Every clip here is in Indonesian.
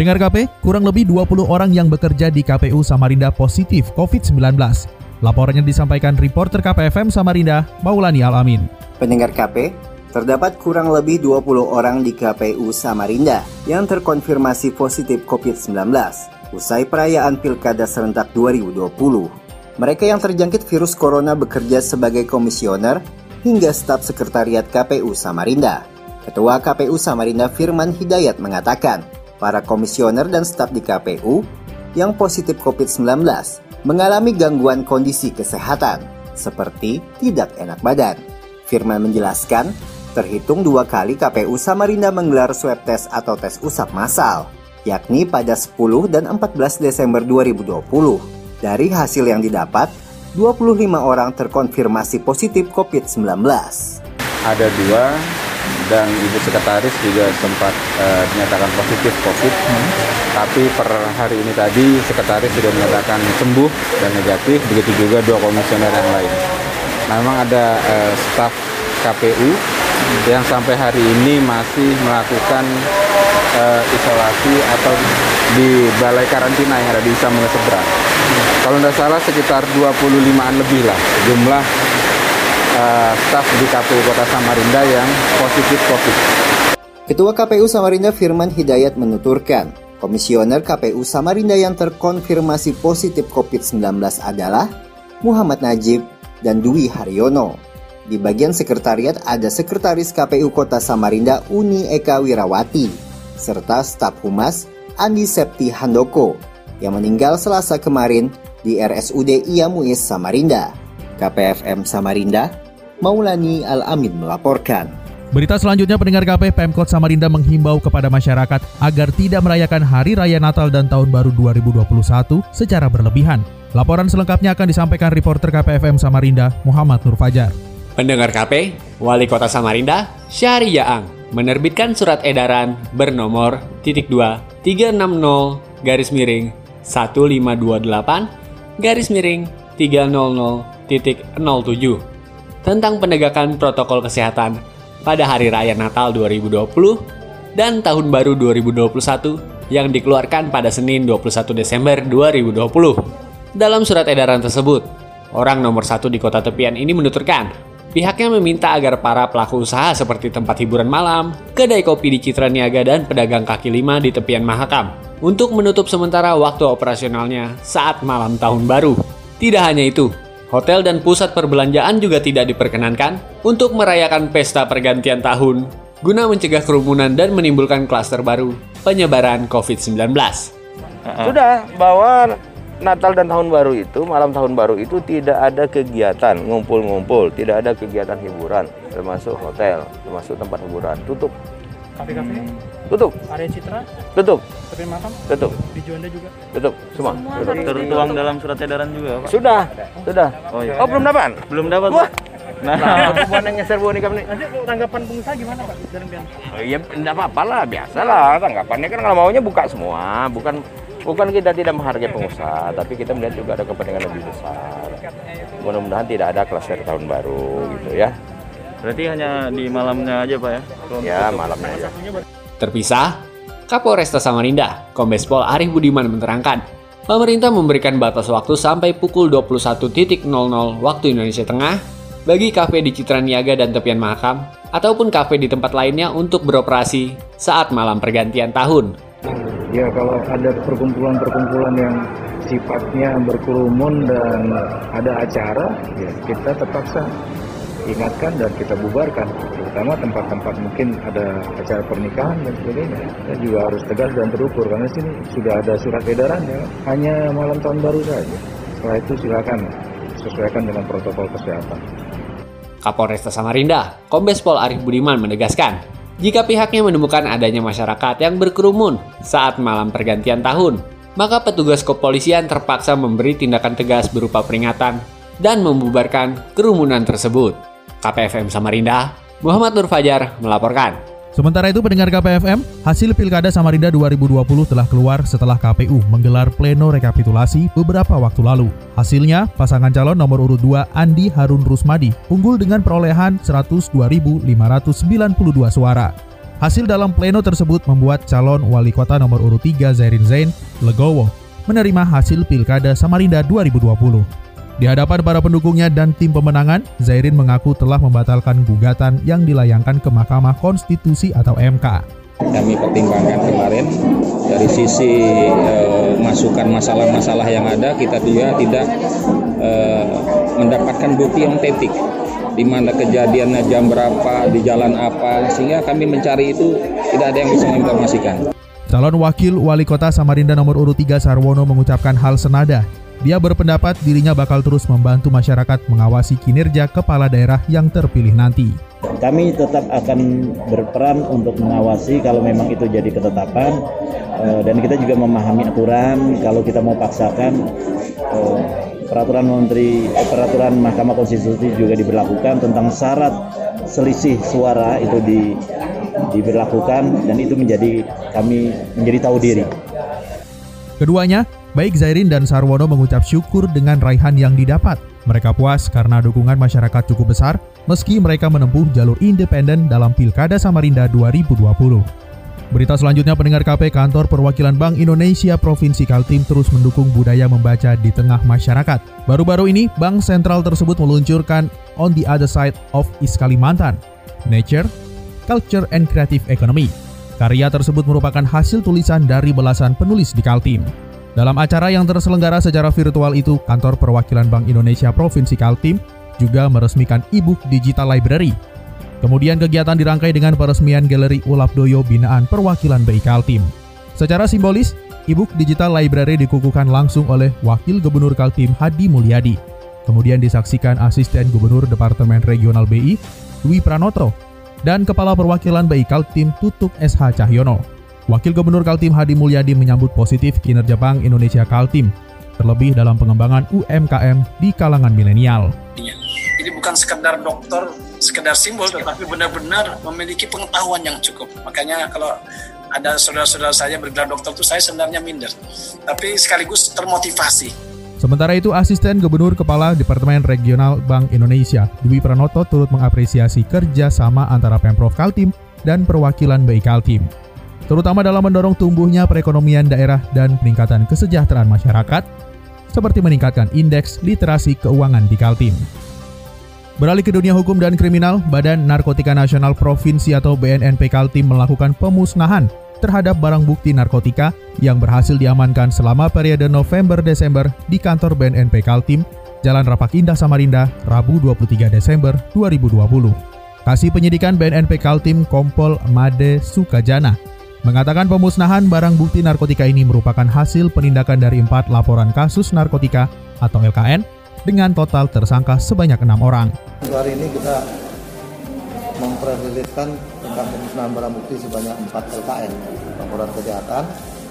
Pendengar KP, kurang lebih 20 orang yang bekerja di KPU Samarinda positif COVID-19. Laporannya disampaikan reporter KPFM Samarinda, Maulani Alamin. Pendengar KP, terdapat kurang lebih 20 orang di KPU Samarinda yang terkonfirmasi positif COVID-19 usai perayaan Pilkada serentak 2020. Mereka yang terjangkit virus corona bekerja sebagai komisioner hingga staf sekretariat KPU Samarinda. Ketua KPU Samarinda Firman Hidayat mengatakan, para komisioner dan staf di KPU yang positif COVID-19 mengalami gangguan kondisi kesehatan, seperti tidak enak badan. Firman menjelaskan, terhitung dua kali KPU Samarinda menggelar swab test atau tes usap massal, yakni pada 10 dan 14 Desember 2020. Dari hasil yang didapat, 25 orang terkonfirmasi positif COVID-19. Ada dua dan ibu sekretaris juga sempat uh, dinyatakan positif COVID. Hmm. Tapi per hari ini tadi sekretaris sudah menyatakan sembuh dan negatif, begitu juga dua komisioner yang lain. Nah, memang ada uh, staf KPU yang sampai hari ini masih melakukan uh, isolasi atau di balai karantina yang ada di Samuel Seberang. Kalau tidak salah sekitar 25-an lebih lah jumlah staf di KPU Kota Samarinda yang positif COVID. Ketua KPU Samarinda Firman Hidayat menuturkan, Komisioner KPU Samarinda yang terkonfirmasi positif COVID-19 adalah Muhammad Najib dan Dwi Haryono. Di bagian sekretariat ada Sekretaris KPU Kota Samarinda Uni Eka Wirawati, serta staf humas Andi Septi Handoko yang meninggal selasa kemarin di RSUD Iamuis Samarinda. KPFM Samarinda, Maulani Al-Amin melaporkan. Berita selanjutnya pendengar KP Pemkot Samarinda menghimbau kepada masyarakat agar tidak merayakan Hari Raya Natal dan Tahun Baru 2021 secara berlebihan. Laporan selengkapnya akan disampaikan reporter KPFM Samarinda, Muhammad Nur Fajar. Pendengar KP, Wali Kota Samarinda, Syahri Yaang, menerbitkan surat edaran bernomor titik 2 360 garis miring 1528 garis miring 300 tentang penegakan protokol kesehatan pada Hari Raya Natal 2020 dan Tahun Baru 2021 yang dikeluarkan pada Senin 21 Desember 2020. Dalam surat edaran tersebut, orang nomor satu di kota tepian ini menuturkan Pihaknya meminta agar para pelaku usaha seperti tempat hiburan malam, kedai kopi di Citra Niaga dan pedagang kaki lima di tepian Mahakam untuk menutup sementara waktu operasionalnya saat malam tahun baru. Tidak hanya itu, Hotel dan pusat perbelanjaan juga tidak diperkenankan untuk merayakan pesta pergantian tahun guna mencegah kerumunan dan menimbulkan klaster baru penyebaran COVID-19. Sudah bahwa Natal dan Tahun Baru itu, malam Tahun Baru itu tidak ada kegiatan ngumpul-ngumpul, tidak ada kegiatan hiburan, termasuk hotel, termasuk tempat hiburan, tutup. Kafe-kafe? Tutup. Area Citra? Tutup. Tepi Makam? Tutup. Di Juanda juga? Tutup. Semua. Semua Tertuang dalam surat edaran juga, Pak? Sudah. Sudah. Oh, iya. Oh, belum dapat? Belum dapat, Wah. Nah, Nah, yang serbu nih kami. Nanti tanggapan pengusaha gimana Pak? Dalam Oh, iya, enggak apa-apa lah, biasa lah. Tanggapannya kan kalau maunya buka semua, bukan bukan kita tidak menghargai pengusaha, tapi kita melihat juga ada kepentingan lebih besar. Mudah-mudahan tidak ada klaster tahun baru gitu ya. Berarti hanya di malamnya aja, Pak ya? Kalau Ya, malamnya aja. Terpisah, Kapolresta Samarinda, Kombes Pol Arif Budiman menerangkan, pemerintah memberikan batas waktu sampai pukul 21.00 waktu Indonesia Tengah bagi kafe di Citra Niaga dan tepian Mahakam ataupun kafe di tempat lainnya untuk beroperasi saat malam pergantian tahun. Ya kalau ada perkumpulan-perkumpulan yang sifatnya berkerumun dan ada acara, ya kita terpaksa ingatkan dan kita bubarkan. Terutama tempat-tempat mungkin ada acara pernikahan dan sebagainya. Kita juga harus tegas dan terukur karena sini sudah ada surat edaran ya. Hanya malam tahun baru saja. Setelah itu silakan sesuaikan dengan protokol kesehatan. Kapolresta Samarinda, Kombes Pol Arif Budiman menegaskan, Jika pihaknya menemukan adanya masyarakat yang berkerumun saat malam pergantian tahun, maka petugas kepolisian terpaksa memberi tindakan tegas berupa peringatan dan membubarkan kerumunan tersebut. KPFM Samarinda, Muhammad Nur Fajar melaporkan. Sementara itu pendengar KPFM, hasil Pilkada Samarinda 2020 telah keluar setelah KPU menggelar pleno rekapitulasi beberapa waktu lalu. Hasilnya, pasangan calon nomor urut 2 Andi Harun Rusmadi unggul dengan perolehan 102.592 suara. Hasil dalam pleno tersebut membuat calon wali kota nomor urut 3 Zairin Zain legowo menerima hasil Pilkada Samarinda 2020. Di hadapan para pendukungnya dan tim pemenangan, Zairin mengaku telah membatalkan gugatan yang dilayangkan ke Mahkamah Konstitusi atau MK. Kami pertimbangkan kemarin dari sisi e, masukan masalah-masalah yang ada, kita juga tidak e, mendapatkan bukti yang otentik di mana kejadiannya jam berapa, di jalan apa, sehingga kami mencari itu tidak ada yang bisa menginformasikan. Calon Wakil Wali Kota Samarinda nomor urut 3 Sarwono mengucapkan hal senada dia berpendapat dirinya bakal terus membantu masyarakat mengawasi kinerja kepala daerah yang terpilih nanti. Kami tetap akan berperan untuk mengawasi kalau memang itu jadi ketetapan eh, dan kita juga memahami aturan kalau kita mau paksakan eh, peraturan menteri eh, peraturan Mahkamah Konstitusi juga diberlakukan tentang syarat selisih suara itu di diberlakukan dan itu menjadi kami menjadi tahu diri. Keduanya Baik Zairin dan Sarwono mengucap syukur dengan raihan yang didapat. Mereka puas karena dukungan masyarakat cukup besar meski mereka menempuh jalur independen dalam Pilkada Samarinda 2020. Berita selanjutnya pendengar KP Kantor Perwakilan Bank Indonesia Provinsi Kaltim terus mendukung budaya membaca di tengah masyarakat. Baru-baru ini, bank sentral tersebut meluncurkan On the Other Side of East Kalimantan, Nature, Culture and Creative Economy. Karya tersebut merupakan hasil tulisan dari belasan penulis di Kaltim. Dalam acara yang terselenggara secara virtual itu, Kantor Perwakilan Bank Indonesia Provinsi Kaltim juga meresmikan e-book Digital Library. Kemudian kegiatan dirangkai dengan peresmian Galeri Ulap Doyo binaan Perwakilan BI Kaltim. Secara simbolis, e-book Digital Library dikukuhkan langsung oleh Wakil Gubernur Kaltim Hadi Mulyadi. Kemudian disaksikan Asisten Gubernur Departemen Regional BI, Dwi Pranoto, dan Kepala Perwakilan BI Kaltim Tutuk SH Cahyono. Wakil Gubernur Kaltim Hadi Mulyadi menyambut positif kinerja Bank Indonesia Kaltim, terlebih dalam pengembangan UMKM di kalangan milenial. Ini bukan sekedar dokter, sekedar simbol, tetapi benar-benar memiliki pengetahuan yang cukup. Makanya kalau ada saudara-saudara saya bergelar dokter itu saya sebenarnya minder, tapi sekaligus termotivasi. Sementara itu, Asisten Gubernur Kepala Departemen Regional Bank Indonesia, Dwi Pranoto turut mengapresiasi kerja sama antara Pemprov Kaltim dan perwakilan BI Kaltim terutama dalam mendorong tumbuhnya perekonomian daerah dan peningkatan kesejahteraan masyarakat, seperti meningkatkan indeks literasi keuangan di Kaltim. Beralih ke dunia hukum dan kriminal, Badan Narkotika Nasional Provinsi atau BNNP Kaltim melakukan pemusnahan terhadap barang bukti narkotika yang berhasil diamankan selama periode November-Desember di kantor BNNP Kaltim, Jalan Rapak Indah Samarinda, Rabu 23 Desember 2020. Kasih penyidikan BNNP Kaltim Kompol Made Sukajana mengatakan pemusnahan barang bukti narkotika ini merupakan hasil penindakan dari empat laporan kasus narkotika atau LKN dengan total tersangka sebanyak enam orang. Hari ini kita memperlihatkan tentang pemusnahan barang bukti sebanyak empat LKN laporan kejahatan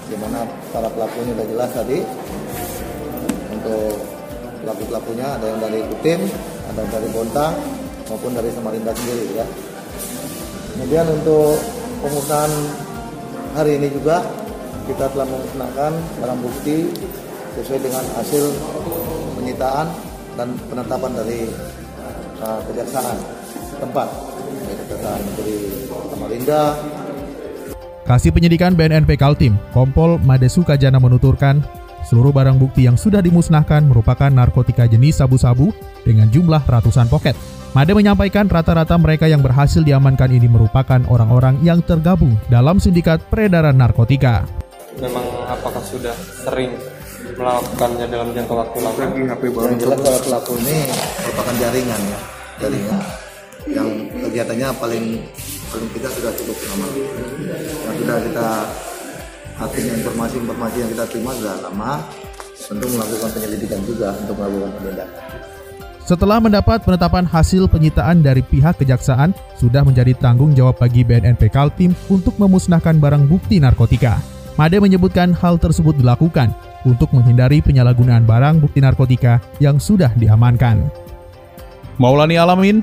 di mana para pelakunya sudah jelas tadi untuk pelaku pelakunya ada yang dari Kutim, ada yang dari Bontang maupun dari Samarinda sendiri ya. Kemudian untuk pemusnahan hari ini juga kita telah menggunakan barang bukti sesuai dengan hasil penyitaan dan penetapan dari uh, kejaksaan tempat Samarinda. Kasih penyidikan BNNP Kaltim, Kompol Madesuka Jana menuturkan seluruh barang bukti yang sudah dimusnahkan merupakan narkotika jenis sabu-sabu dengan jumlah ratusan poket. Made menyampaikan rata-rata mereka yang berhasil diamankan ini merupakan orang-orang yang tergabung dalam sindikat peredaran narkotika. Memang apakah sudah sering melakukannya dalam jangka waktu lama? Yang jelas kalau pelaku ini merupakan jaringan ya, jaringan yang kegiatannya paling paling tidak sudah cukup lama. Yang sudah kita hakim informasi-informasi yang kita terima sudah lama, tentu melakukan penyelidikan juga untuk melakukan penindakan. Setelah mendapat penetapan hasil penyitaan dari pihak kejaksaan, sudah menjadi tanggung jawab bagi BNNP Kaltim untuk memusnahkan barang bukti narkotika. Made menyebutkan hal tersebut dilakukan untuk menghindari penyalahgunaan barang bukti narkotika yang sudah diamankan. Maulani Alamin,